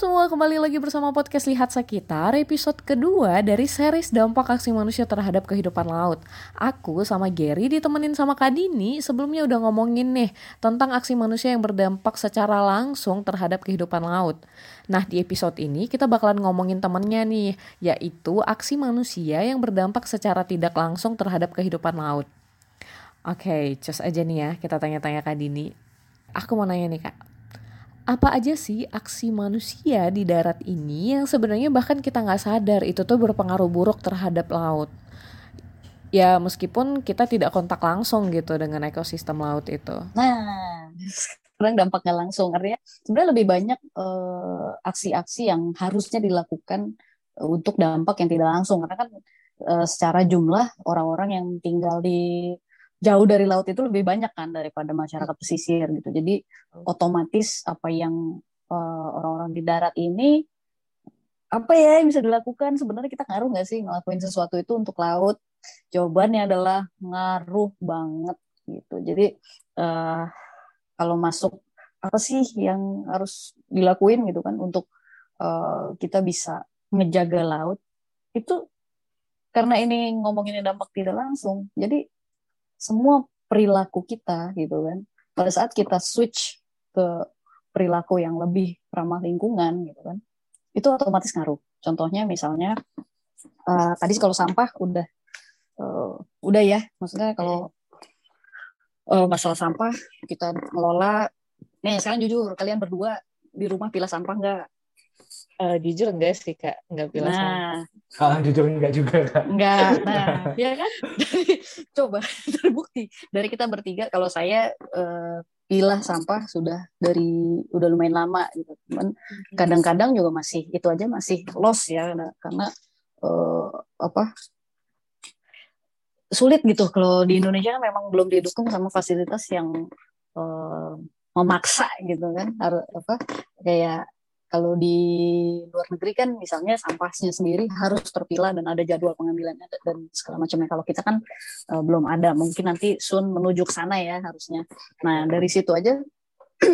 semua, kembali lagi bersama podcast Lihat Sekitar episode kedua dari series Dampak Aksi Manusia Terhadap Kehidupan Laut. Aku sama Gary ditemenin sama Kak Dini sebelumnya udah ngomongin nih tentang aksi manusia yang berdampak secara langsung terhadap kehidupan laut. Nah di episode ini kita bakalan ngomongin temennya nih, yaitu aksi manusia yang berdampak secara tidak langsung terhadap kehidupan laut. Oke, okay, cus aja nih ya, kita tanya-tanya Kak Dini. Aku mau nanya nih Kak, apa aja sih aksi manusia di darat ini yang sebenarnya bahkan kita nggak sadar itu tuh berpengaruh buruk terhadap laut. Ya meskipun kita tidak kontak langsung gitu dengan ekosistem laut itu. Nah, sekarang dampaknya langsung artinya sebenarnya lebih banyak uh, aksi-aksi yang harusnya dilakukan uh, untuk dampak yang tidak langsung karena kan uh, secara jumlah orang-orang yang tinggal di jauh dari laut itu lebih banyak kan daripada masyarakat pesisir gitu. Jadi otomatis apa yang uh, orang-orang di darat ini apa ya yang bisa dilakukan sebenarnya kita ngaruh nggak sih ngelakuin sesuatu itu untuk laut? Jawabannya adalah ngaruh banget gitu. Jadi uh, kalau masuk apa sih yang harus dilakuin gitu kan untuk uh, kita bisa menjaga laut itu karena ini ngomongin dampak tidak langsung jadi semua perilaku kita gitu kan. Pada saat kita switch ke perilaku yang lebih ramah lingkungan gitu kan itu otomatis ngaruh. Contohnya misalnya uh, tadi kalau sampah udah uh, udah ya. Maksudnya kalau uh, masalah sampah kita ngelola. Nih sekarang jujur kalian berdua di rumah pilih sampah enggak Uh, jujur enggak sih kak, enggak bilang nah, sama. jujur enggak juga kak. Enggak, nah ya kan. Coba terbukti dari kita bertiga kalau saya uh, pilah sampah sudah dari udah lumayan lama gitu. Cuman hmm. kadang-kadang juga masih itu aja masih loss ya nah, karena uh, apa sulit gitu kalau di Indonesia kan memang belum didukung sama fasilitas yang uh, memaksa gitu kan harus apa kayak kalau di luar negeri kan misalnya sampahnya sendiri harus terpilah dan ada jadwal pengambilannya dan segala macamnya. Kalau kita kan uh, belum ada, mungkin nanti Sun menuju ke sana ya harusnya. Nah dari situ aja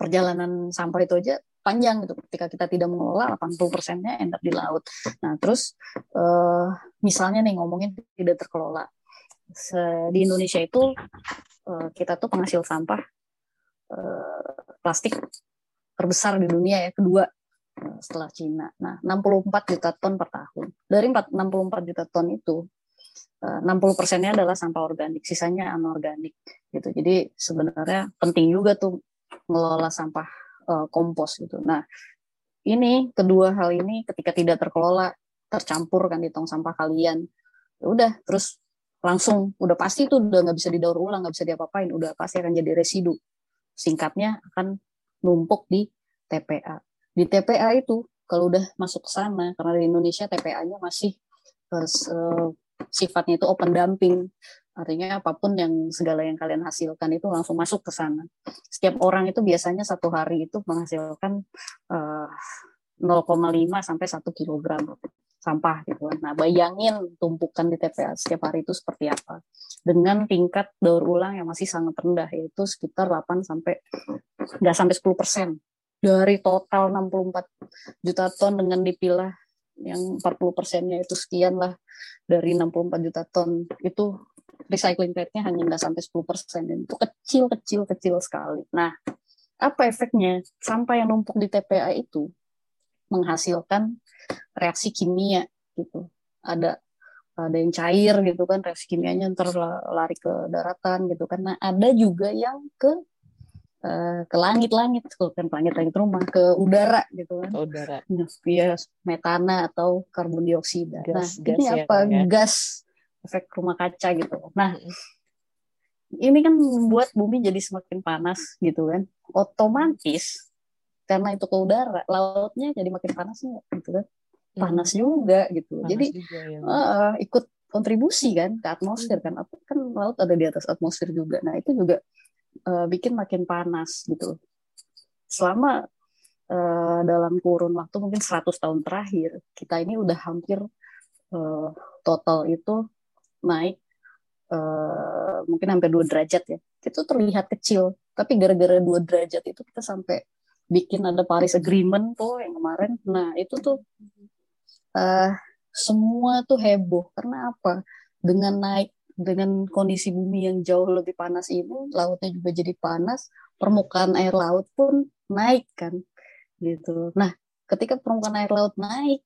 perjalanan sampah itu aja panjang gitu. Ketika kita tidak mengelola 80 persennya end up di laut. Nah terus uh, misalnya nih ngomongin tidak terkelola. Se di Indonesia itu uh, kita tuh penghasil sampah uh, plastik terbesar di dunia ya, kedua setelah Cina. Nah, 64 juta ton per tahun. Dari 64 juta ton itu, 60 eh, persennya adalah sampah organik, sisanya anorganik. Gitu. Jadi sebenarnya penting juga tuh ngelola sampah uh, kompos gitu. Nah, ini kedua hal ini ketika tidak terkelola tercampur kan di tong sampah kalian, ya udah terus langsung udah pasti tuh udah nggak bisa didaur ulang, nggak bisa diapa-apain, udah pasti akan jadi residu. Singkatnya akan numpuk di TPA. Di TPA itu kalau udah masuk ke sana karena di Indonesia TPA-nya masih uh, sifatnya itu open dumping. Artinya apa pun yang segala yang kalian hasilkan itu langsung masuk ke sana. Setiap orang itu biasanya satu hari itu menghasilkan uh, eh, 0,5 sampai 1 kilogram sampah gitu kan. Nah, bayangin tumpukan di TPA setiap hari itu seperti apa. Dengan tingkat daur ulang yang masih sangat rendah yaitu sekitar 8 sampai nggak sampai 10 persen dari total 64 juta ton dengan dipilah yang 40 persennya itu sekian lah dari 64 juta ton itu recycling rate-nya hanya nggak sampai 10 persen dan itu kecil kecil kecil sekali. Nah, apa efeknya? Sampah yang numpuk di TPA itu menghasilkan reaksi kimia gitu. Ada ada yang cair gitu kan reaksi kimianya ntar lari ke daratan gitu kan. Nah, ada juga yang ke uh, ke langit-langit kan langit-langit rumah ke udara gitu kan. Udara. Ya metana atau karbon dioksida. Gas, nah, gas ini ya, apa? Ya. Gas efek rumah kaca gitu. Nah, ini kan membuat bumi jadi semakin panas gitu kan. Otomatis karena itu ke udara lautnya jadi makin panas gitu kan. Panas hmm. juga gitu. Panas jadi juga, ya. uh, ikut kontribusi kan ke atmosfer kan. Apa kan laut ada di atas atmosfer juga. Nah itu juga uh, bikin makin panas gitu. Selama uh, dalam kurun waktu mungkin 100 tahun terakhir kita ini udah hampir uh, total itu naik uh, mungkin hampir dua derajat ya. Itu terlihat kecil tapi gara-gara dua derajat itu kita sampai bikin ada Paris Agreement tuh yang kemarin. Nah itu tuh uh, semua tuh heboh karena apa? Dengan naik dengan kondisi bumi yang jauh lebih panas ini, lautnya juga jadi panas, permukaan air laut pun naik kan, gitu. Nah, ketika permukaan air laut naik,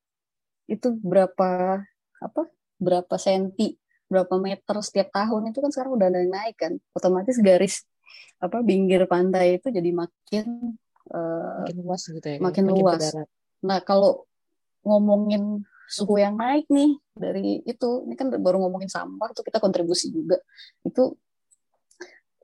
itu berapa apa? Berapa senti, berapa meter setiap tahun itu kan sekarang udah ada naik kan, otomatis garis apa pinggir pantai itu jadi makin uh, makin luas gitu ya, makin, makin luas. Nah, kalau ngomongin suhu yang naik nih dari itu ini kan baru ngomongin sampah tuh kita kontribusi juga. Itu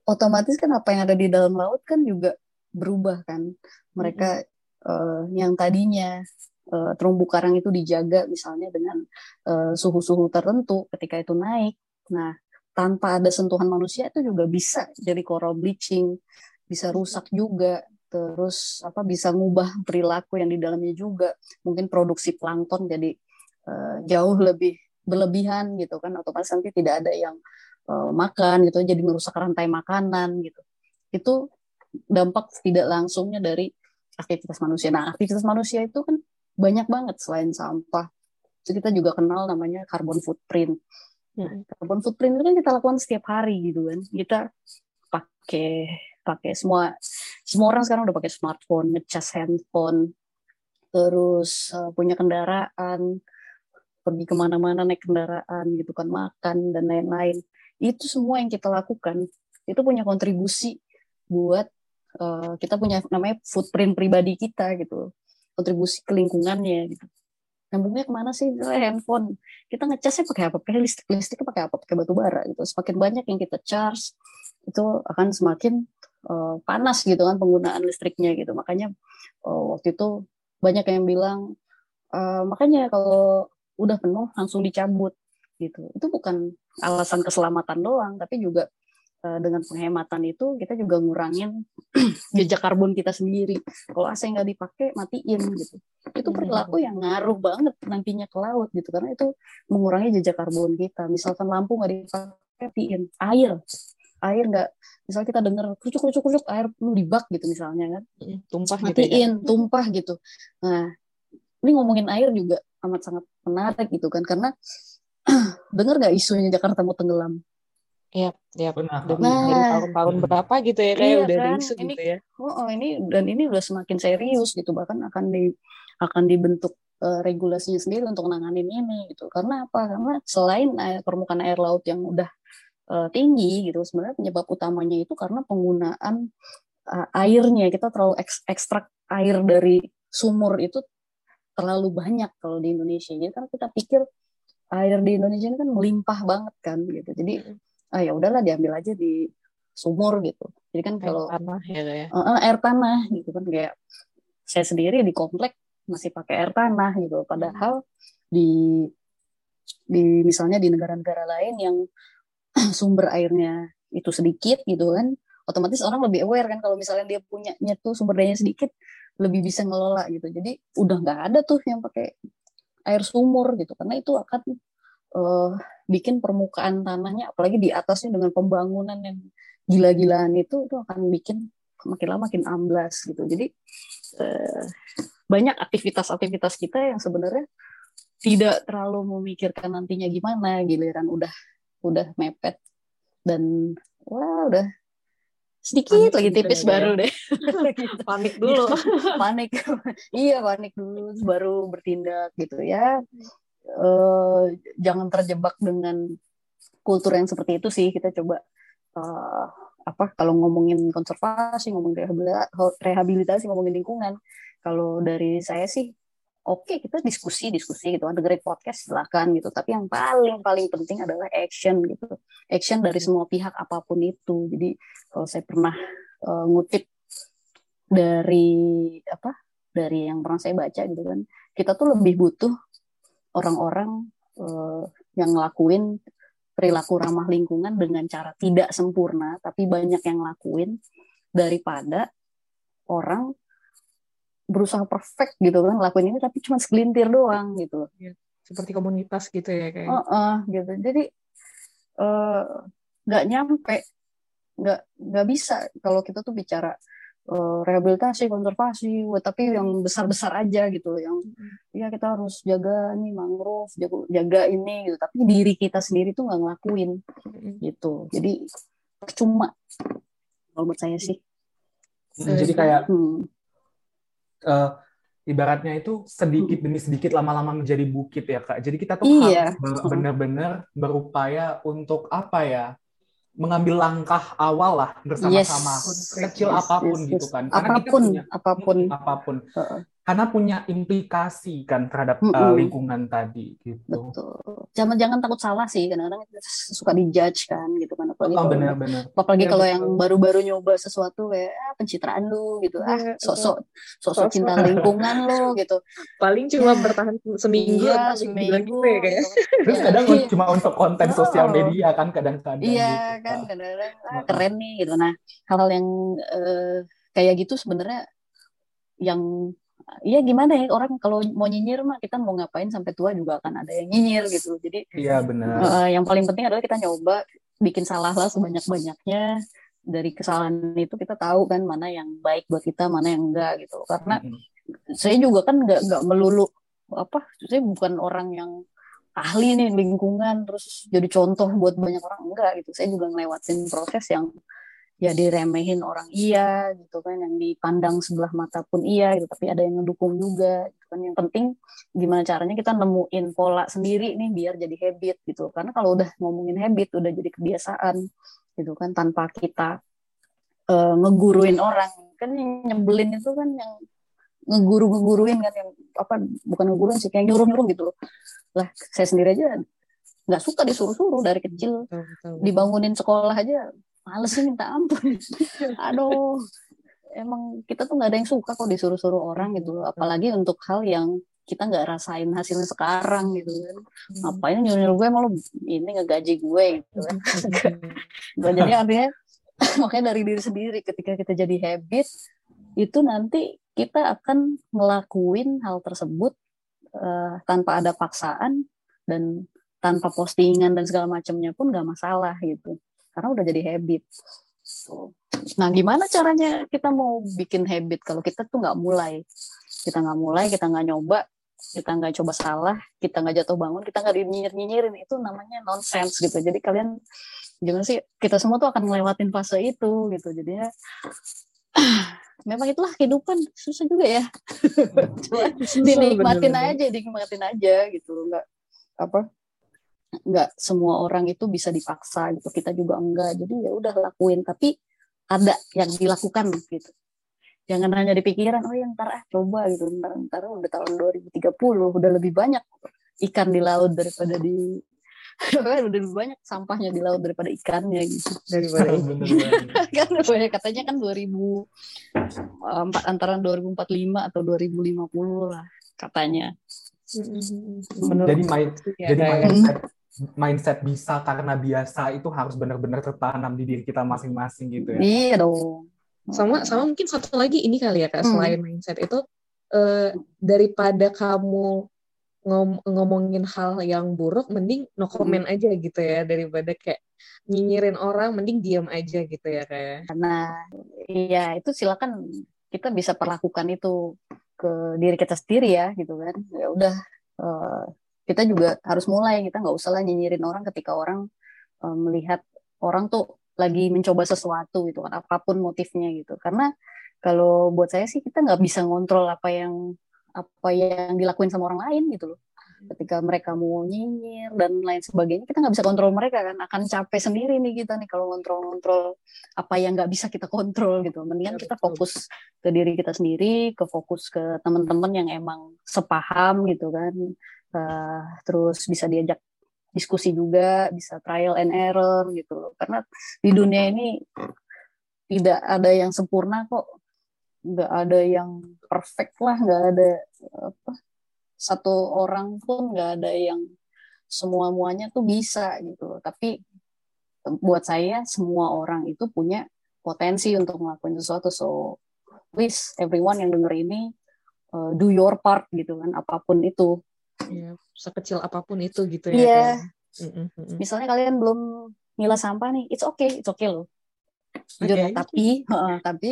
otomatis kan apa yang ada di dalam laut kan juga berubah kan. Mereka mm-hmm. uh, yang tadinya uh, terumbu karang itu dijaga misalnya dengan uh, suhu-suhu tertentu ketika itu naik. Nah tanpa ada sentuhan manusia itu juga bisa jadi coral bleaching bisa rusak juga terus apa bisa ngubah perilaku yang di dalamnya juga. Mungkin produksi plankton jadi uh, jauh lebih berlebihan gitu kan otomatis nanti tidak ada yang uh, makan gitu jadi merusak rantai makanan gitu. Itu dampak tidak langsungnya dari aktivitas manusia. Nah aktivitas manusia itu kan banyak banget selain sampah. Itu kita juga kenal namanya carbon footprint. Nah, carbon footprint itu kan kita lakukan setiap hari gitu kan. Kita pakai pakai semua semua orang sekarang udah pakai smartphone ngecas handphone terus uh, punya kendaraan pergi ke mana-mana naik kendaraan gitu kan makan dan lain-lain. Itu semua yang kita lakukan. Itu punya kontribusi buat uh, kita punya namanya footprint pribadi kita gitu. Kontribusi ke lingkungannya gitu. Nyambungnya ke mana sih? Handphone. Kita ngecasnya pakai apa? Pakai listrik listriknya pakai apa? Pakai batu bara gitu. Semakin banyak yang kita charge itu akan semakin uh, panas gitu kan penggunaan listriknya gitu. Makanya uh, waktu itu banyak yang bilang uh, makanya kalau udah penuh langsung dicabut gitu. Itu bukan alasan keselamatan doang tapi juga uh, dengan penghematan itu kita juga ngurangin jejak karbon kita sendiri. Kalau AC nggak dipakai matiin gitu. Itu iya, perilaku yang ngaruh banget nantinya ke laut gitu karena itu mengurangi jejak karbon kita. Misalkan lampu nggak dipakai matiin air air nggak misalnya kita dengar kucuk kucuk kucuk air perlu di bak gitu misalnya kan tumpah matiin gitu ya? tumpah gitu nah ini ngomongin air juga amat sangat menarik gitu kan karena dengar nggak isunya Jakarta mau tenggelam Iya, iya. Nah, dari tahun-tahun berapa gitu ya kayak iya, udah kan? isu ini, gitu ya. Oh, oh, ini dan ini udah semakin serius gitu bahkan akan di akan dibentuk uh, regulasinya sendiri untuk nanganin ini gitu. Karena apa? Karena selain air, permukaan air laut yang udah uh, tinggi gitu, sebenarnya penyebab utamanya itu karena penggunaan uh, airnya kita terlalu eks, ekstrak air dari sumur itu terlalu banyak kalau di Indonesia. Jadi kan kita pikir air di Indonesia ini kan melimpah banget kan gitu. Jadi ah ya udahlah diambil aja di sumur gitu. Jadi kan kalau air tanah ya, ya. Uh, air tanah gitu kan kayak saya sendiri di komplek masih pakai air tanah gitu. Padahal di di misalnya di negara-negara lain yang sumber airnya itu sedikit gitu kan otomatis orang lebih aware kan kalau misalnya dia punya tuh sumber dayanya sedikit lebih bisa ngelola gitu. Jadi udah nggak ada tuh yang pakai air sumur gitu karena itu akan uh, bikin permukaan tanahnya apalagi di atasnya dengan pembangunan yang gila-gilaan itu itu akan bikin makin lama makin amblas gitu. Jadi uh, banyak aktivitas-aktivitas kita yang sebenarnya tidak terlalu memikirkan nantinya gimana giliran udah udah mepet dan wah udah sedikit panik lagi tipis gitu baru ya. deh. Panik dulu. Panik. Iya panik dulu baru bertindak gitu ya. Uh, jangan terjebak dengan kultur yang seperti itu sih. Kita coba uh, apa kalau ngomongin konservasi ngomongin rehabilitasi ngomongin lingkungan. Kalau dari saya sih oke okay, kita diskusi diskusi gitu kan dengerin podcast silakan gitu. Tapi yang paling paling penting adalah action gitu. Action dari semua pihak apa pun itu. Jadi kalau saya pernah uh, ngutip dari apa dari yang pernah saya baca gitu kan kita tuh lebih butuh orang-orang uh, yang ngelakuin perilaku ramah lingkungan dengan cara tidak sempurna tapi banyak yang ngelakuin daripada orang berusaha perfect gitu kan ngelakuin ini tapi cuma segelintir doang gitu. Ya, seperti komunitas gitu ya kayak. Uh, uh, gitu. Jadi nggak uh, nyampe nggak nggak bisa kalau kita tuh bicara uh, rehabilitasi konservasi tapi yang besar besar aja gitu yang ya kita harus jaga nih mangrove jaga, jaga ini gitu. Tapi diri kita sendiri tuh nggak ngelakuin gitu. Jadi percuma kalau menurut saya sih. Jadi kayak hmm. Uh, ibaratnya itu sedikit demi sedikit lama-lama menjadi bukit ya kak. Jadi kita tuh iya. harus benar-benar berupaya untuk apa ya mengambil langkah awal lah bersama-sama yes. kecil apa pun yes, yes. gitu kan. Karena apa pun, punya, apa pun, apa pun. Uh -uh karena punya implikasi kan terhadap mm -hmm. uh, lingkungan tadi gitu. Betul. Jangan jangan takut salah sih kadang-kadang suka dijudge kan gitu kan apalagi oh, benar, benar. apalagi kalau yang baru-baru nyoba sesuatu kayak ah, pencitraan lu gitu ah iya, sok-sok sok-sok cinta lingkungan lu gitu. Paling cuma bertahan seminggu iya, seminggu gitu ya kayak. Terus kadang iya. cuma untuk konten oh. sosial media kan kadang-kadang. Iya gitu, kan kadang-kadang ah, keren nih gitu. Nah hal-hal yang uh, kayak gitu sebenarnya yang Iya gimana ya orang kalau mau nyinyir mah kita mau ngapain sampai tua juga akan ada yang nyinyir gitu. Jadi Iya benar. Uh, yang paling penting adalah kita nyoba bikin salah lah sebanyak-banyaknya. Dari kesalahan itu kita tahu kan mana yang baik buat kita, mana yang enggak gitu. Karena mm -hmm. saya juga kan nggak nggak melulu apa, saya bukan orang yang ahli nih lingkungan terus jadi contoh buat banyak orang enggak gitu. Saya juga ngelewatin proses yang ya diremehin orang iya gitu kan yang dipandang sebelah mata pun iya gitu tapi ada yang ngedukung juga gitu kan. Yang penting gimana caranya kita nemuin pola sendiri nih biar jadi habit gitu. Karena kalau udah ngomongin habit udah jadi kebiasaan gitu kan tanpa kita uh, ngeguruin orang. Kan yang nyebelin itu kan yang ngeguru ngeguruin kan yang apa bukan ngeguruin sih kayak nyuruh nyuruh gitu loh. Lah saya sendiri aja nggak suka disuruh-suruh dari kecil. Dibangunin sekolah aja males sih minta ampun aduh emang kita tuh nggak ada yang suka kok disuruh-suruh orang gitu apalagi untuk hal yang kita nggak rasain hasilnya sekarang gitu kan hmm. ngapain nyuruh nyuruh gue malu ini ngegaji gue gitu kan hmm. jadi artinya makanya dari diri sendiri ketika kita jadi habit itu nanti kita akan ngelakuin hal tersebut uh, tanpa ada paksaan dan tanpa postingan dan segala macamnya pun nggak masalah gitu karena udah jadi habit. Nah, gimana caranya kita mau bikin habit kalau kita tuh nggak mulai? Kita nggak mulai, kita nggak nyoba, kita nggak coba salah, kita nggak jatuh bangun, kita nggak nyinyir-nyinyirin, itu namanya nonsense gitu. Jadi kalian gimana sih? Kita semua tuh akan ngelewatin fase itu gitu. Jadinya memang itulah kehidupan susah juga ya. Cuma dinikmatin aja, dinikmatin aja gitu, nggak apa nggak semua orang itu bisa dipaksa gitu kita juga enggak. Jadi ya udah lakuin tapi ada yang dilakukan gitu. Jangan hanya di pikiran oh ya ntar ah coba gitu ntar ntar udah tahun 2030 udah lebih banyak ikan di laut daripada di udah lebih banyak sampahnya di laut daripada ikannya gitu. Daripada kan banyak katanya kan 2000 antara 2045 atau 2050 lah katanya. Menurut, jadi main ya, jadi mindset mindset bisa karena biasa itu harus benar-benar tertanam di diri kita masing-masing gitu ya. Iya dong. Sama sama mungkin satu lagi ini kali ya kak hmm. selain mindset itu eh, daripada kamu ngom ngomongin hal yang buruk mending no comment aja gitu ya daripada kayak nyinyirin orang mending diam aja gitu ya kayak. Ya. Nah, iya itu silakan kita bisa perlakukan itu ke diri kita sendiri ya gitu kan. Ya udah uh, kita juga harus mulai. Kita nggak usah lah nyinyirin orang ketika orang um, melihat orang tuh lagi mencoba sesuatu gitu kan apa pun motifnya gitu. Karena kalau buat saya sih kita nggak bisa ngontrol apa yang apa yang dilakuin sama orang lain gitu loh. Ketika mereka mau nyinyir dan lain sebagainya kita nggak bisa kontrol mereka kan. Akan capek sendiri nih kita nih kalau ngontrol-ngontrol apa yang nggak bisa kita kontrol gitu. Mendingan kita fokus ke diri kita sendiri ke fokus ke teman-teman yang emang sepaham gitu kan uh, terus bisa diajak diskusi juga, bisa trial and error gitu. Karena di dunia ini tidak ada yang sempurna kok, nggak ada yang perfect lah, nggak ada apa satu orang pun nggak ada yang semua muanya tuh bisa gitu. Tapi buat saya semua orang itu punya potensi untuk melakukan sesuatu. So please everyone yang denger ini uh, do your part gitu kan, apa pun itu ya, sekecil apa pun itu gitu ya iya. yeah. misalnya kalian belum milah sampah nih it's okay it's okay loh. Jujur okay. tapi uh, tapi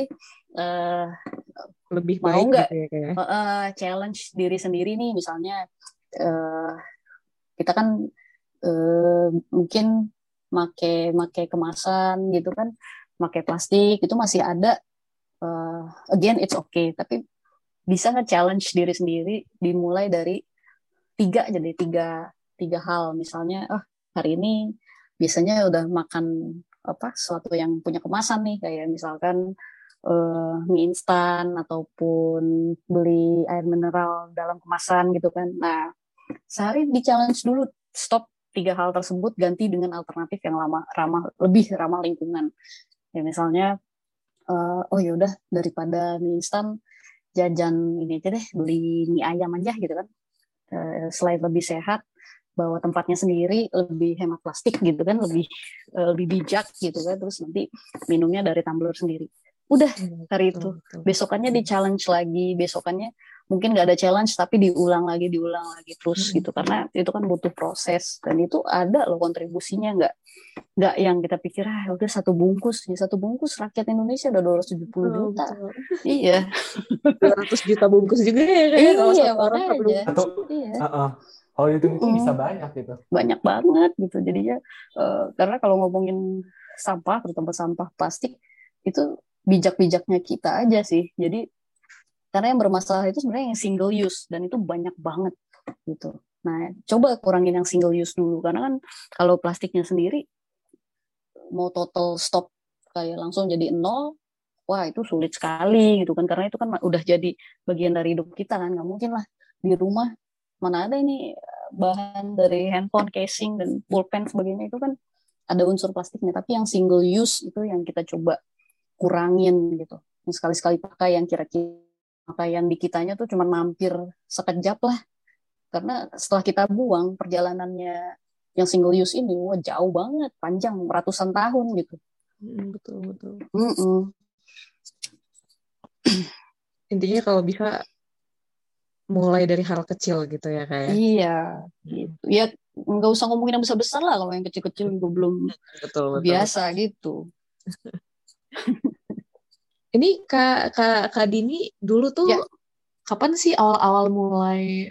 uh, lebih mau baik nggak gitu ya, uh, challenge diri sendiri nih misalnya uh, kita kan uh, mungkin make make kemasan gitu kan make plastik itu masih ada uh, again it's okay. Tapi bisa nge-challenge diri sendiri dimulai dari tiga jadi tiga tiga hal misalnya oh hari ini biasanya udah makan apa sesuatu yang punya kemasan nih kayak misalkan uh, mie instan ataupun beli air mineral dalam kemasan gitu kan. Nah, sehari di challenge dulu stop tiga hal tersebut ganti dengan alternatif yang lama ramah lebih ramah lingkungan. Ya misalnya uh, oh yaudah daripada mie instan jajan ini aja deh beli mie ayam aja gitu kan. Uh, selain lebih sehat bawa tempatnya sendiri lebih hemat plastik gitu kan lebih uh, lebih bijak gitu kan terus nanti minumnya dari tumbler sendiri. Udah hmm, hari itu. besokannya di challenge lagi besokannya mungkin nggak ada challenge tapi diulang lagi diulang lagi terus hmm. gitu. Karena itu kan butuh proses dan itu ada loh kontribusinya. Nggak nggak yang kita pikir ah udah satu bungkus ya satu bungkus rakyat Indonesia udah 270 puluh juta. betul. iya. 200 juta bungkus juga ya kalau iya, satu orang atau iya. uh -uh kalau itu itu mm. bisa banyak gitu. Banyak banget gitu. Jadinya uh, karena kalau ngomongin sampah terutama sampah plastik itu bijak-bijaknya kita aja sih. Jadi karena yang bermasalah itu sebenarnya yang single use dan itu banyak banget gitu. Nah coba kurangin yang single use dulu karena kan kalau plastiknya sendiri mau total stop kayak langsung jadi nol wah itu sulit sekali gitu kan. Karena itu kan udah jadi bagian dari hidup kita kan nggak mungkin lah di rumah mana ada ini eh, bahan dari handphone casing dan pulpen sebagainya itu kan ada unsur plastiknya. Tapi yang single use itu yang kita coba kurangin gitu. Yang sekali-sekali pakai yang kira-kira pakaian di kitanya tuh cuma mampir sekejap lah karena setelah kita buang perjalanannya yang single use ini wah jauh banget panjang ratusan tahun gitu mm, betul betul mm -mm. intinya kalau bisa mulai dari hal kecil gitu ya kayak ya? iya gitu ya nggak usah ngomongin yang besar besar lah kalau yang kecil kecil gue belum betul, betul. biasa gitu ini kak kak kak Dini dulu tuh ya. kapan sih awal awal mulai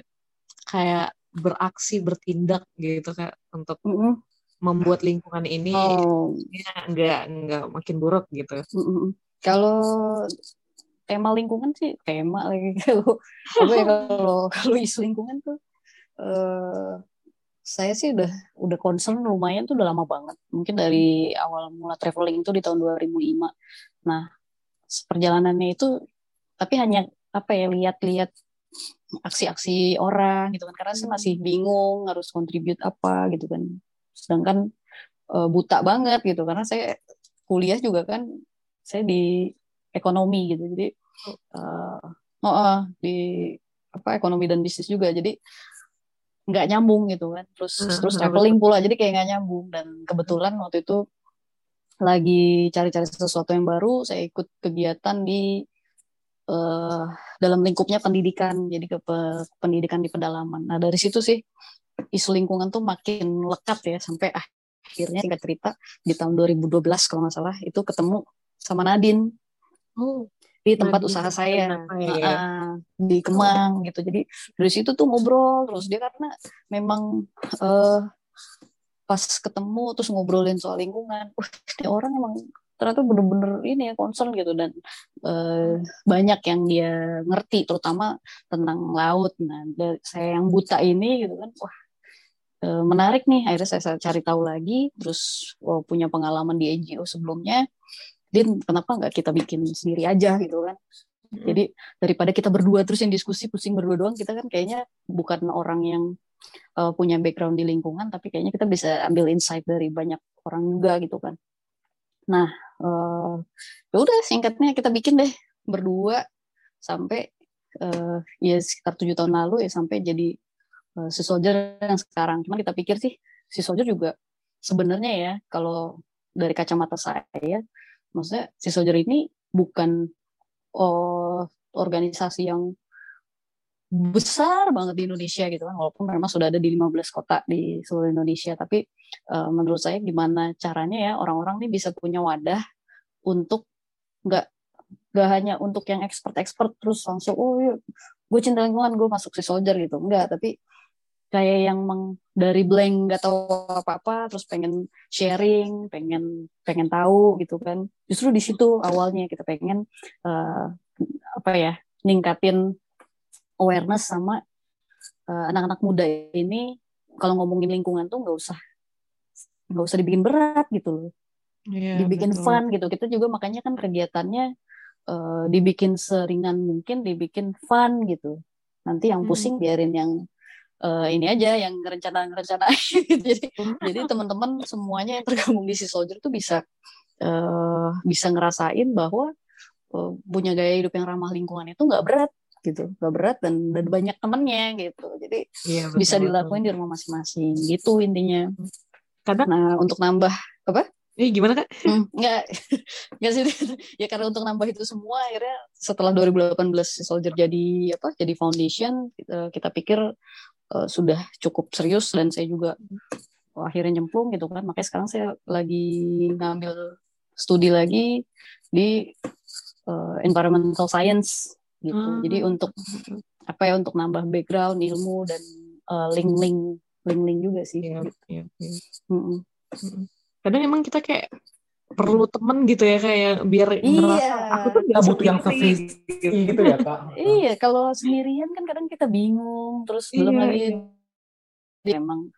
kayak beraksi bertindak gitu kak untuk mm -hmm. membuat lingkungan ini oh. ya, nggak nggak makin buruk gitu mm -hmm. kalau tema lingkungan sih tema lagi kalau ya kalau kalau isu lingkungan tuh uh, saya sih udah udah concern lumayan tuh udah lama banget mungkin dari awal mula traveling itu di tahun 2005 nah perjalanannya itu tapi hanya apa ya lihat-lihat aksi-aksi orang gitu kan. Karena saya masih bingung harus kontribut apa gitu kan. Sedangkan uh, buta banget gitu. Karena saya kuliah juga kan saya di ekonomi gitu. Jadi uh, oh, uh, di apa ekonomi dan bisnis juga. Jadi nggak nyambung gitu kan. Terus hmm, terus traveling pula jadi kayak nggak nyambung. Dan kebetulan waktu itu lagi cari-cari sesuatu yang baru saya ikut kegiatan di uh, dalam lingkupnya pendidikan jadi ke pe, pendidikan di pedalaman. Nah dari situ sih isu lingkungan tuh makin lekat ya sampai akhirnya singkat cerita di tahun 2012 kalau nggak salah itu ketemu sama Nadine. Oh di tempat usaha saya. ya. uh, di Kemang gitu. Jadi dari situ tuh ngobrol terus. Dia karena memang uh, pas ketemu terus ngobrolin soal lingkungan uh ini orang emang ternyata bener-bener ini ya concern gitu. Dan uh, banyak yang dia ngerti terutama tentang laut. Nah saya yang buta ini gitu kan wah uh, menarik nih. Akhirnya saya, saya cari tahu lagi. Terus oh, punya pengalaman di NGO sebelumnya. Din kenapa nggak kita bikin sendiri aja gitu kan? Hmm. jadi daripada kita berdua terus yang diskusi pusing berdua doang kita kan kayaknya bukan orang yang uh, punya background di lingkungan tapi kayaknya kita bisa ambil insight dari banyak orang juga gitu kan. Nah uh, ya udah singkatnya kita bikin deh berdua sampai uh, ya sekitar tujuh tahun lalu ya sampai jadi uh, si soldier yang sekarang. Cuman kita pikir sih si soldier juga sebenarnya ya kalau dari kacamata saya maksudnya si soldier ini bukan oh, organisasi yang besar banget di Indonesia gitu kan walaupun memang sudah ada di 15 kota di seluruh Indonesia. Tapi uh, menurut saya gimana caranya ya orang-orang ini bisa punya wadah untuk nggak nggak hanya untuk yang expert-expert terus langsung oh iya, gue cinta lingkungan gue masuk si soldier gitu. Enggak tapi kayak yang meng, dari blank nggak tahu apa-apa terus pengen sharing pengen pengen tahu gitu kan. Justru di situ awalnya kita pengen uh, apa ya ningkatin awareness sama uh, anak-anak muda ini kalau ngomongin lingkungan tuh nggak usah nggak usah dibikin berat gitu loh yeah, dibikin betul. fun gitu kita juga makanya kan kegiatannya uh, dibikin seringan mungkin dibikin fun gitu nanti yang hmm. pusing hmm. biarin yang uh, ini aja yang rencana-rencana jadi jadi teman-teman semuanya yang tergabung di si soldier tuh bisa uh, bisa ngerasain bahwa uh, punya gaya hidup yang ramah lingkungan itu nggak berat gitu nggak berat dan dan banyak temennya gitu jadi iya, betul, bisa dilakuin betul. di rumah masing-masing gitu intinya karena nah untuk nambah apa Eh gimana kak? Hmm, enggak, enggak sih. ya karena untuk nambah itu semua akhirnya setelah 2018 Soldier jadi apa? Jadi foundation kita, kita pikir uh, sudah cukup serius dan saya juga oh, akhirnya nyemplung gitu kan makanya sekarang saya lagi ngambil studi lagi di uh, environmental science gitu hmm. jadi untuk apa ya untuk nambah background ilmu dan uh, link-link link-link juga sih gitu. yeah, yeah. Mm -mm. kadang emang kita kayak perlu temen gitu ya kayak biar iya. ngerasa aku tuh nggak butuh yang sevisi gitu ya kak iya kalau sendirian kan kadang kita bingung terus iya, belum lagi iya. emang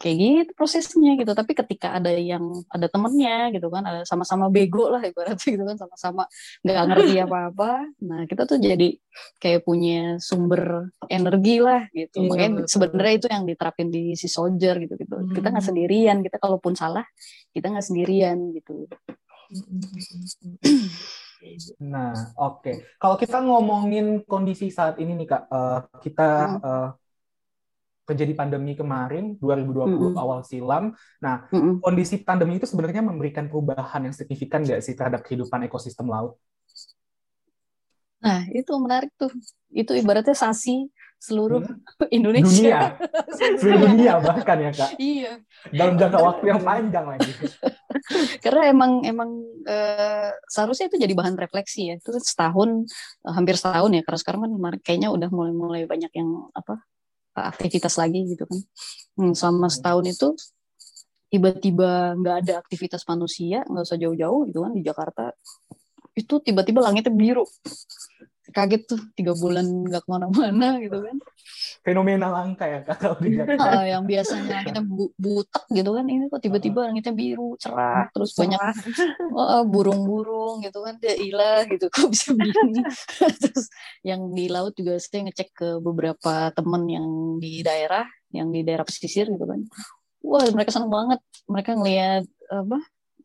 kayak gitu prosesnya gitu tapi ketika ada yang ada temennya gitu kan ada sama-sama bego lah ibaratnya gitu kan sama-sama nggak ngerti apa-apa nah kita tuh jadi kayak punya sumber energi lah gitu iya, makanya sebenarnya itu yang diterapin di si soldier gitu gitu hmm. kita nggak sendirian kita kalaupun salah kita nggak sendirian gitu Nah, oke. Okay. Kalau kita ngomongin kondisi saat ini nih kak, uh, kita uh, terjadi pandemi kemarin 2020 mm -hmm. awal silam. Nah, mm -hmm. kondisi pandemi itu sebenarnya memberikan perubahan yang signifikan nggak sih terhadap kehidupan ekosistem laut? Nah, itu menarik tuh. Itu ibaratnya sasi seluruh hmm? Indonesia. Dunia. seluruh dunia bahkan ya, Kak. Iya. Dalam jangka waktu yang panjang lagi. Karena emang emang uh, seharusnya itu jadi bahan refleksi ya. Itu setahun hampir setahun ya karena sekarang kan kayaknya udah mulai-mulai banyak yang apa aktivitas lagi gitu kan. Hmm, selama setahun itu tiba-tiba nggak ada aktivitas manusia nggak usah jauh-jauh gitu kan di Jakarta itu tiba-tiba langitnya biru kaget tuh tiga bulan nggak ke mana-mana gitu kan. Fenomena langka ya kalau di Jakarta uh, yang biasanya kita bu butek gitu kan ini kok tiba-tiba langitnya biru cerah terus cerah. banyak oh, burung-burung gitu kan dia ilah gitu kok bisa begini? Terus yang di laut juga saya ngecek ke beberapa temen yang di daerah yang di daerah pesisir gitu kan. Wah mereka seneng banget mereka ngelihat apa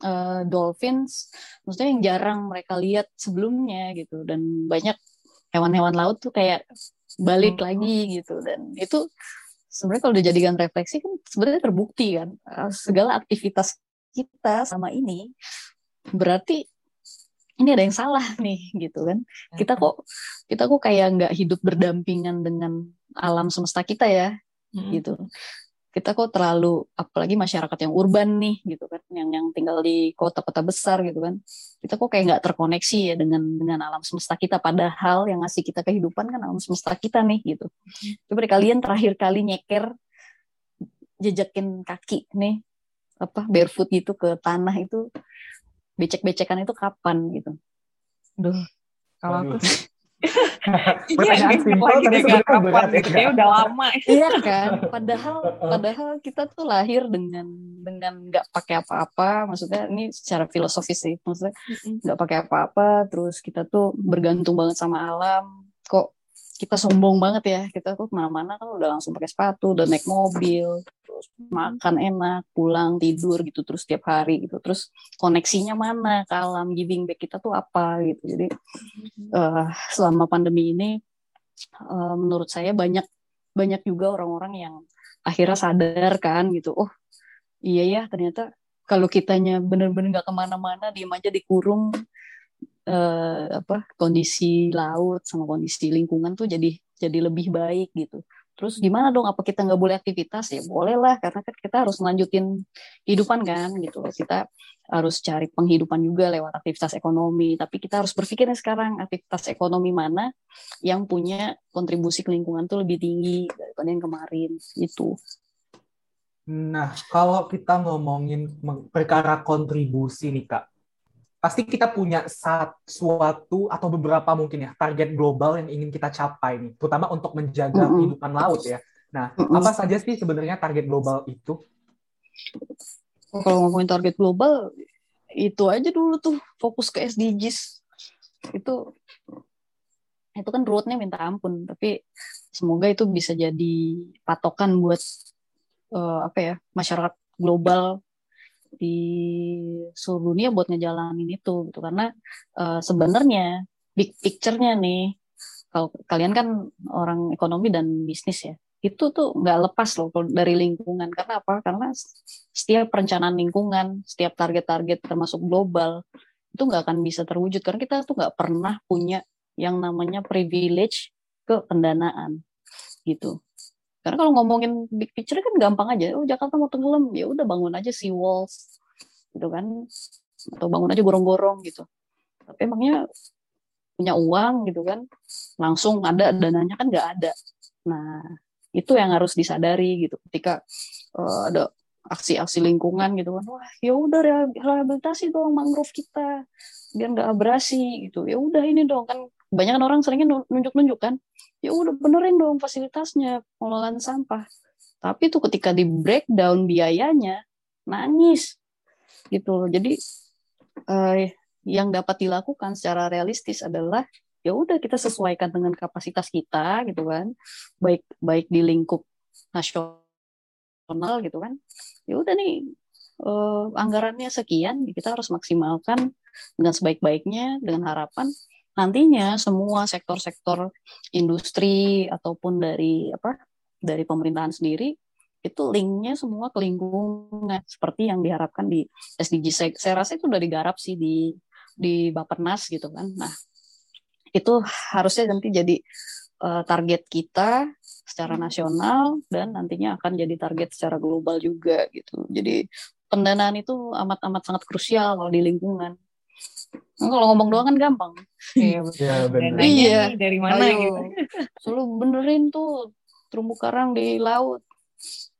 uh, dolphins maksudnya yang jarang mereka lihat sebelumnya gitu dan banyak hewan-hewan laut tuh kayak balik hmm. lagi gitu dan itu sebenarnya kalau dijadikan refleksi kan sebenarnya terbukti kan eh, segala aktivitas kita sama ini berarti ini ada yang salah nih gitu kan kita hmm. kok kita kok kayak nggak hidup berdampingan dengan alam semesta kita ya hmm. gitu kita kok terlalu apalagi masyarakat yang urban nih gitu kan. Yang yang tinggal di kota-kota besar gitu kan. Kita kok kayak nggak terkoneksi ya dengan dengan alam semesta kita. Padahal yang ngasih kita kehidupan kan alam semesta kita nih gitu. Coba deh kalian terakhir kali nyeker jejakin kaki nih apa barefoot gitu ke tanah itu becek-becekan itu kapan gitu. Duh, kalau aku Pertanyaan simpel tapi sebenarnya berat ya. Kayak udah lama. iya kan. Padahal padahal kita tuh lahir dengan dengan nggak pakai apa-apa. Maksudnya ini secara filosofis sih. Maksudnya nggak pakai apa-apa. Terus kita tuh bergantung banget sama alam. Kok kita sombong banget ya. Kita tuh ke mana-mana kan udah langsung pakai sepatu udah naik mobil terus makan enak pulang tidur gitu terus tiap hari gitu. Terus koneksinya mana ke alam giving back kita tuh apa gitu. Jadi uh, selama pandemi ini uh, menurut saya banyak banyak juga orang-orang yang akhirnya sadar kan gitu. Oh iya ya ternyata kalau kitanya bener-bener gak ke mana-mana diem aja dikurung uh, apa kondisi laut sama kondisi lingkungan tuh jadi jadi lebih baik gitu. Terus gimana dong apa kita nggak boleh aktivitas? Ya boleh lah karena kan kita harus melanjutin kehidupan kan gitu kita harus cari penghidupan juga lewat aktivitas ekonomi. Tapi kita harus berpikirnya sekarang aktivitas ekonomi mana yang punya kontribusi ke lingkungan tuh lebih tinggi daripada yang kemarin itu nah kalau kita ngomongin perkara kontribusi nih kak pasti kita punya suatu atau beberapa mungkin ya target global yang ingin kita capai nih, terutama untuk menjaga mm -hmm. kehidupan laut ya. Nah, mm -hmm. apa saja sih sebenarnya target global itu? Oh, kalau ngomongin target global, itu aja dulu tuh fokus ke SDGs. Itu itu kan roadnya minta ampun, tapi semoga itu bisa jadi patokan buat uh, apa ya masyarakat global di seluruh dunia buat ngejalanin itu gitu. Karena uh, sebenarnya big picture-nya nih kalau kalian kan orang ekonomi dan bisnis ya itu tuh nggak lepas loh dari lingkungan. Karena apa? Karena setiap perencanaan lingkungan setiap target-target termasuk global itu nggak akan bisa terwujud. Karena kita tuh nggak pernah punya yang namanya privilege ke pendanaan gitu karena kalau ngomongin big picture kan gampang aja. Oh Jakarta mau tenggelam, ya udah bangun aja sea walls, gitu kan? Atau bangun aja gorong-gorong gitu. Tapi emangnya punya uang gitu kan? Langsung ada dananya kan nggak ada. Nah itu yang harus disadari gitu. Ketika uh, ada aksi-aksi lingkungan gitu kan, wah ya udah rehabilitasi dong mangrove kita biar nggak abrasi gitu. Ya udah ini dong kan. Banyak orang seringnya nunjuk-nunjuk kan. Ya udah benerin dong fasilitasnya pengelolaan sampah. Tapi tuh ketika di breakdown biayanya nangis. Gitu jadi eh, yang dapat dilakukan secara realistis adalah ya udah kita sesuaikan dengan kapasitas kita gitu kan. Baik baik di lingkup nasional gitu kan. Ya udah nih eh, anggarannya sekian kita harus maksimalkan dengan sebaik-baiknya dengan harapan nantinya semua sektor-sektor industri ataupun dari apa dari pemerintahan sendiri itu linknya semua ke lingkungan seperti yang diharapkan di SDG saya, rasa itu udah digarap sih di di Bapenas gitu kan. Nah itu harusnya nanti jadi uh, target kita secara nasional dan nantinya akan jadi target secara global juga gitu. Jadi pendanaan itu amat amat sangat krusial kalau di lingkungan kalau ngomong doang kan gampang. Iya, ya, benar. Iya, dari mana Ayo, gitu. Selalu benerin tuh terumbu karang di laut.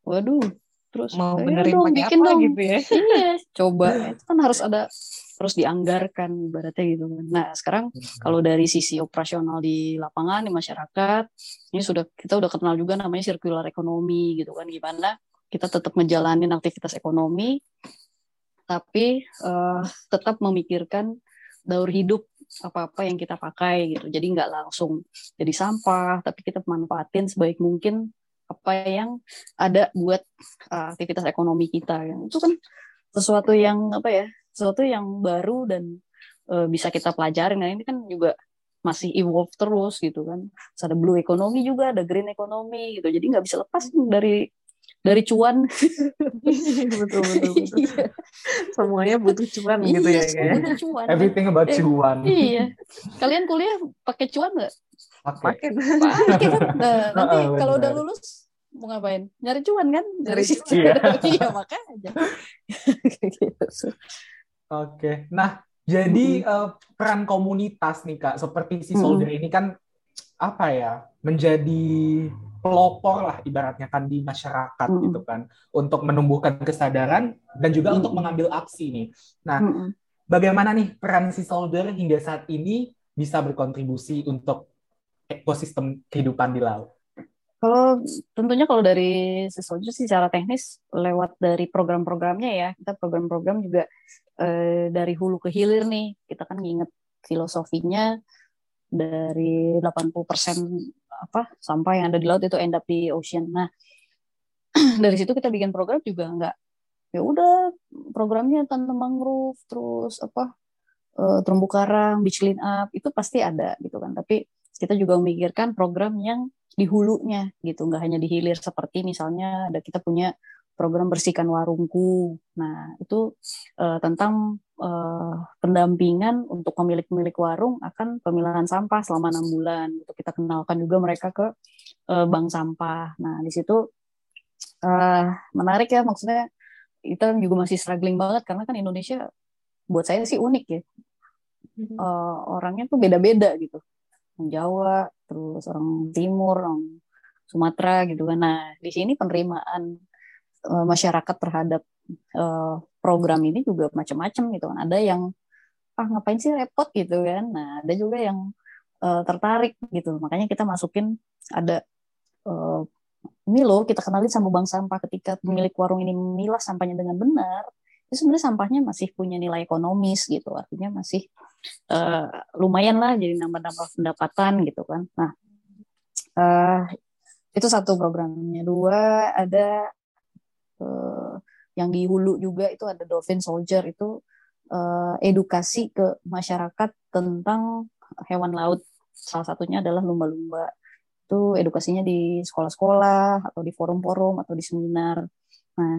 Waduh, terus mau benerin dong, bikin apa dong. gitu ya. iya, coba. Itu kan harus ada terus dianggarkan ibaratnya gitu kan. Nah, sekarang hmm. kalau dari sisi operasional di lapangan di masyarakat, ini sudah kita udah kenal juga namanya circular ekonomi gitu kan gimana kita tetap ngejalanin aktivitas ekonomi tapi uh, tetap memikirkan daur hidup apa-apa yang kita pakai gitu. Jadi nggak langsung jadi sampah, tapi kita manfaatin sebaik mungkin apa yang ada buat uh, aktivitas ekonomi kita. Itu kan sesuatu yang apa ya, sesuatu yang baru dan uh, bisa kita pelajarin. Nah ini kan juga masih evolve terus gitu kan. Terus ada blue economy juga, ada green economy gitu. Jadi nggak bisa lepas dari dari cuan. Betul betul, betul. Iya. semuanya butuh cuan iya, gitu ya kayak. cuan, everything about eh, cuan. iya. Kalian kuliah pakai cuan nggak? Pakai. Pakai. Kan? Nah, nanti oh, kalau udah lulus mau ngapain? Nyari cuan kan? Nyari cuan. iya, iya makanya. Gitu. oke. Nah jadi mm -hmm. uh, peran komunitas nih kak seperti si soldier mm -hmm. ini kan apa ya menjadi pelopor lah ibaratnya kan di masyarakat mm. gitu kan untuk menumbuhkan kesadaran dan juga mm. untuk mengambil aksi nih. Nah, mm. bagaimana nih peran si soldier hingga saat ini bisa berkontribusi untuk ekosistem kehidupan di laut? Kalau tentunya kalau dari si soldier sih secara teknis lewat dari program-programnya ya kita program-program juga eh, dari hulu ke hilir nih kita kan nginget filosofinya dari 80% apa sampah yang ada di laut itu end up di ocean. Nah, dari situ kita bikin program juga nggak ya udah programnya tentang mangrove terus apa uh, terumbu karang, beach clean up itu pasti ada gitu kan. Tapi kita juga memikirkan program yang di hulunya gitu, nggak hanya di hilir seperti misalnya ada kita punya program bersihkan warungku. Nah, itu uh, tentang uh, pendampingan untuk pemilik-pemilik warung akan pemilahan sampah selama enam bulan. Untuk kita kenalkan juga mereka ke uh, bank sampah. Nah di situ uh, menarik ya maksudnya kita juga masih struggling banget karena kan Indonesia buat saya sih unik ya. Uh, orangnya tuh beda-beda gitu. Orang Jawa, terus orang Timur, orang Sumatera gitu kan. Nah di sini penerimaan uh, masyarakat terhadap uh, program ini juga macam-macam gitu kan. Ada yang ah ngapain sih repot gitu kan. Nah, ada juga yang uh, tertarik gitu. Makanya kita masukin ada uh, ini loh kita kenalin sama bank sampah ketika pemilik warung ini memilah sampahnya dengan benar. Itu sebenarnya sampahnya masih punya nilai ekonomis gitu. Artinya masih uh, lumayan lah jadi nambah-nambah pendapatan gitu kan. Nah, uh, itu satu programnya. Dua ada uh, yang di hulu juga itu ada Dolphin Soldier itu uh, edukasi ke masyarakat tentang hewan laut. Salah satunya adalah lumba-lumba. Itu edukasinya di sekolah-sekolah atau di forum-forum atau di seminar. Nah,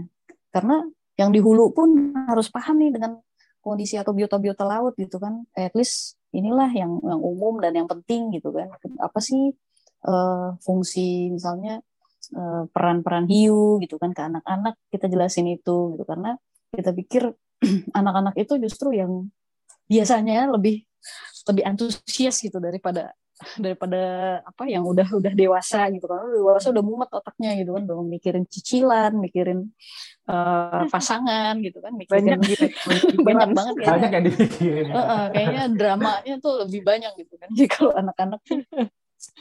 karena yang di hulu pun harus paham nih dengan kondisi atau biota-biota laut gitu kan. At least inilah yang yang umum dan yang penting gitu kan. Apa sih uh, fungsi misalnya peran-peran hiu gitu kan ke anak-anak kita jelasin itu gitu. Karena kita pikir anak-anak itu justru yang biasanya lebih lebih antusias gitu daripada daripada apa yang udah udah dewasa gitu. Kan dewasa udah mumet otaknya gitu kan. Udah mikirin cicilan mikirin uh, pasangan gitu kan. Mikirin banyak. gitu banyak. banget kayaknya banyak yang dipikirin. Uh, uh, kayaknya dramanya tuh lebih banyak gitu kan. Jadi kalau anak-anak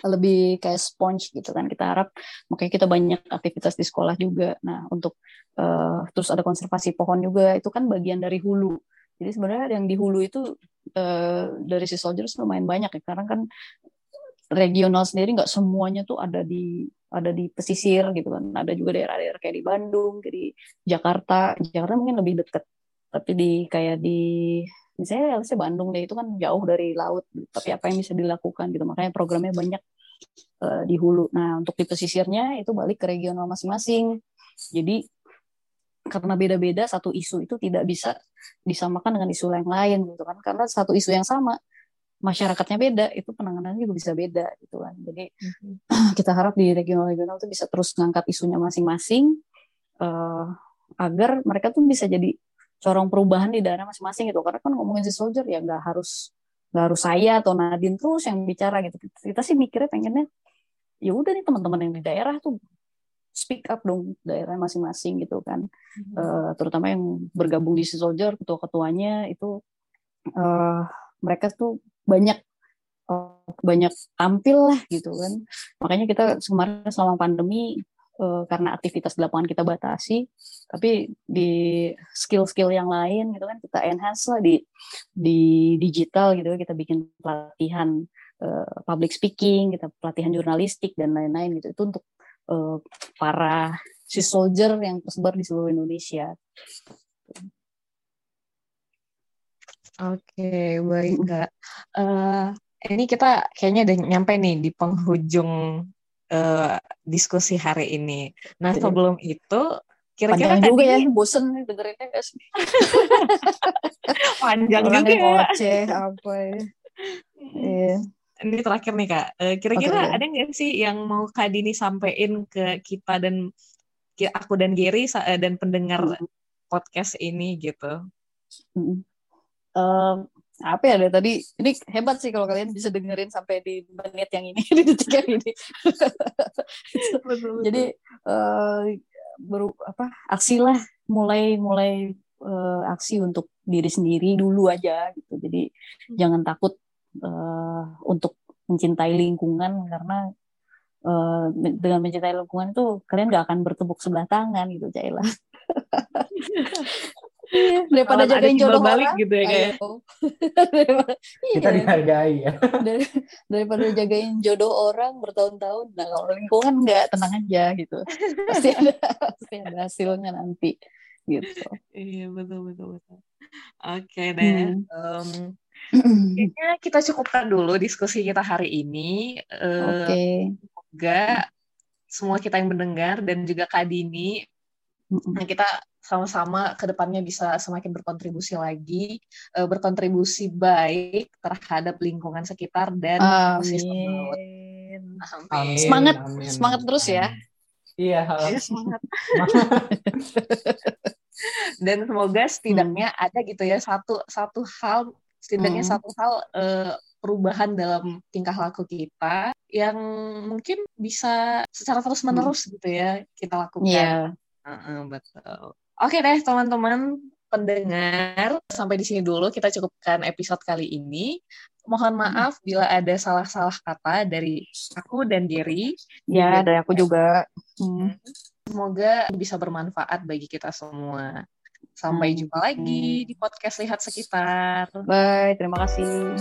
lebih kayak sponge gitu kan. Kita harap makanya kita banyak aktivitas di sekolah juga. Nah untuk uh, terus ada konservasi pohon juga itu kan bagian dari hulu. Jadi sebenarnya yang di hulu itu uh, dari si soldiers lumayan banyak ya karena kan regional sendiri nggak semuanya tuh ada di ada di pesisir gitu kan. Ada juga daerah-daerah kayak di Bandung kayak di Jakarta. Jakarta mungkin lebih dekat tapi di kayak di misalnya harusnya Bandung deh itu kan jauh dari laut tapi apa yang bisa dilakukan gitu. Makanya programnya banyak uh, di hulu. Nah untuk di pesisirnya itu balik ke regional masing-masing. Jadi karena beda-beda satu isu itu tidak bisa disamakan dengan isu yang lain gitu kan. Karena satu isu yang sama masyarakatnya beda itu penanganannya juga bisa beda gitu kan. Jadi mm-hmm. kita harap di regional-regional itu bisa terus ngangkat isunya masing-masing uh, agar mereka tuh bisa jadi corong perubahan di daerah masing-masing gitu. Karena kan ngomongin si soldier ya nggak harus nggak harus saya atau Nadine terus yang bicara gitu. Kita sih mikirnya pengennya ya udah nih teman-teman yang di daerah tuh speak up dong daerah masing-masing gitu kan. Mm-hmm. uh, terutama yang bergabung di si soldier ketua-ketuanya itu uh, mereka tuh banyak uh, banyak tampil lah gitu kan. Makanya kita kemarin selama pandemi uh, karena aktivitas di lapangan kita batasi tapi di skill-skill yang lain gitu kan kita enhance lah di di digital gitu kita bikin pelatihan uh, public speaking kita pelatihan jurnalistik dan lain-lain gitu itu untuk uh, para si soldier yang tersebar di seluruh Indonesia. Oke, baik Kak. Uh, ini kita kayaknya udah nyampe nih di penghujung uh, diskusi hari ini. Nah sebelum itu kira-kira juga ya bosen nih dengerinnya sih? Panjang Orang juga ya. Koceh, apa ya. Iya. Ini terakhir nih kak, uh, kira-kira okay. ada nggak sih yang mau Kak Dini sampaikan ke kita dan aku dan Gary uh, dan pendengar mm. podcast ini gitu? Mm. Um, apa ya deh tadi ini hebat sih kalau kalian bisa dengerin sampai di menit yang ini di detik yang ini. Jadi uh, baru apa aksi lah mulai mulai uh, aksi untuk diri sendiri dulu aja gitu. Jadi hmm. jangan takut uh, untuk mencintai lingkungan karena uh, dengan mencintai lingkungan itu kalian gak akan bertepuk sebelah tangan gitu Jaila Iya, daripada jagain jodoh balik orang, gitu ya kayak. kita iya. dihargai ya. Dari, daripada jagain jodoh orang bertahun-tahun, nah kalau lingkungan nggak tenang aja gitu. Pasti ada pasti ada hasilnya nanti gitu. Iya betul betul betul. Oke okay, deh. Hmm. Um, kayaknya kita cukupkan dulu diskusi kita hari ini. Uh, Oke. Okay. Semoga semua kita yang mendengar dan juga Kak Dini, nah kita sama-sama ke depannya bisa semakin berkontribusi lagi, uh, berkontribusi baik terhadap lingkungan sekitar dan Amin. Amin. Semangat, amin. semangat terus ya. Iya. Ya, semangat. Dan semoga setidaknya hmm. ada gitu ya satu satu hal setidaknya hmm. satu hal uh, perubahan dalam tingkah laku kita yang mungkin bisa secara terus menerus hmm. gitu ya kita lakukan. Iya. Yeah. Uh -uh, betul. Oke deh teman-teman pendengar sampai di sini dulu kita cukupkan episode kali ini. Mohon hmm. maaf bila ada salah-salah kata dari aku dan Gary. Ya, dari aku juga. Hmm. Semoga bisa bermanfaat bagi kita semua. Sampai hmm. jumpa lagi di podcast Lihat Sekitar. Bye, terima kasih.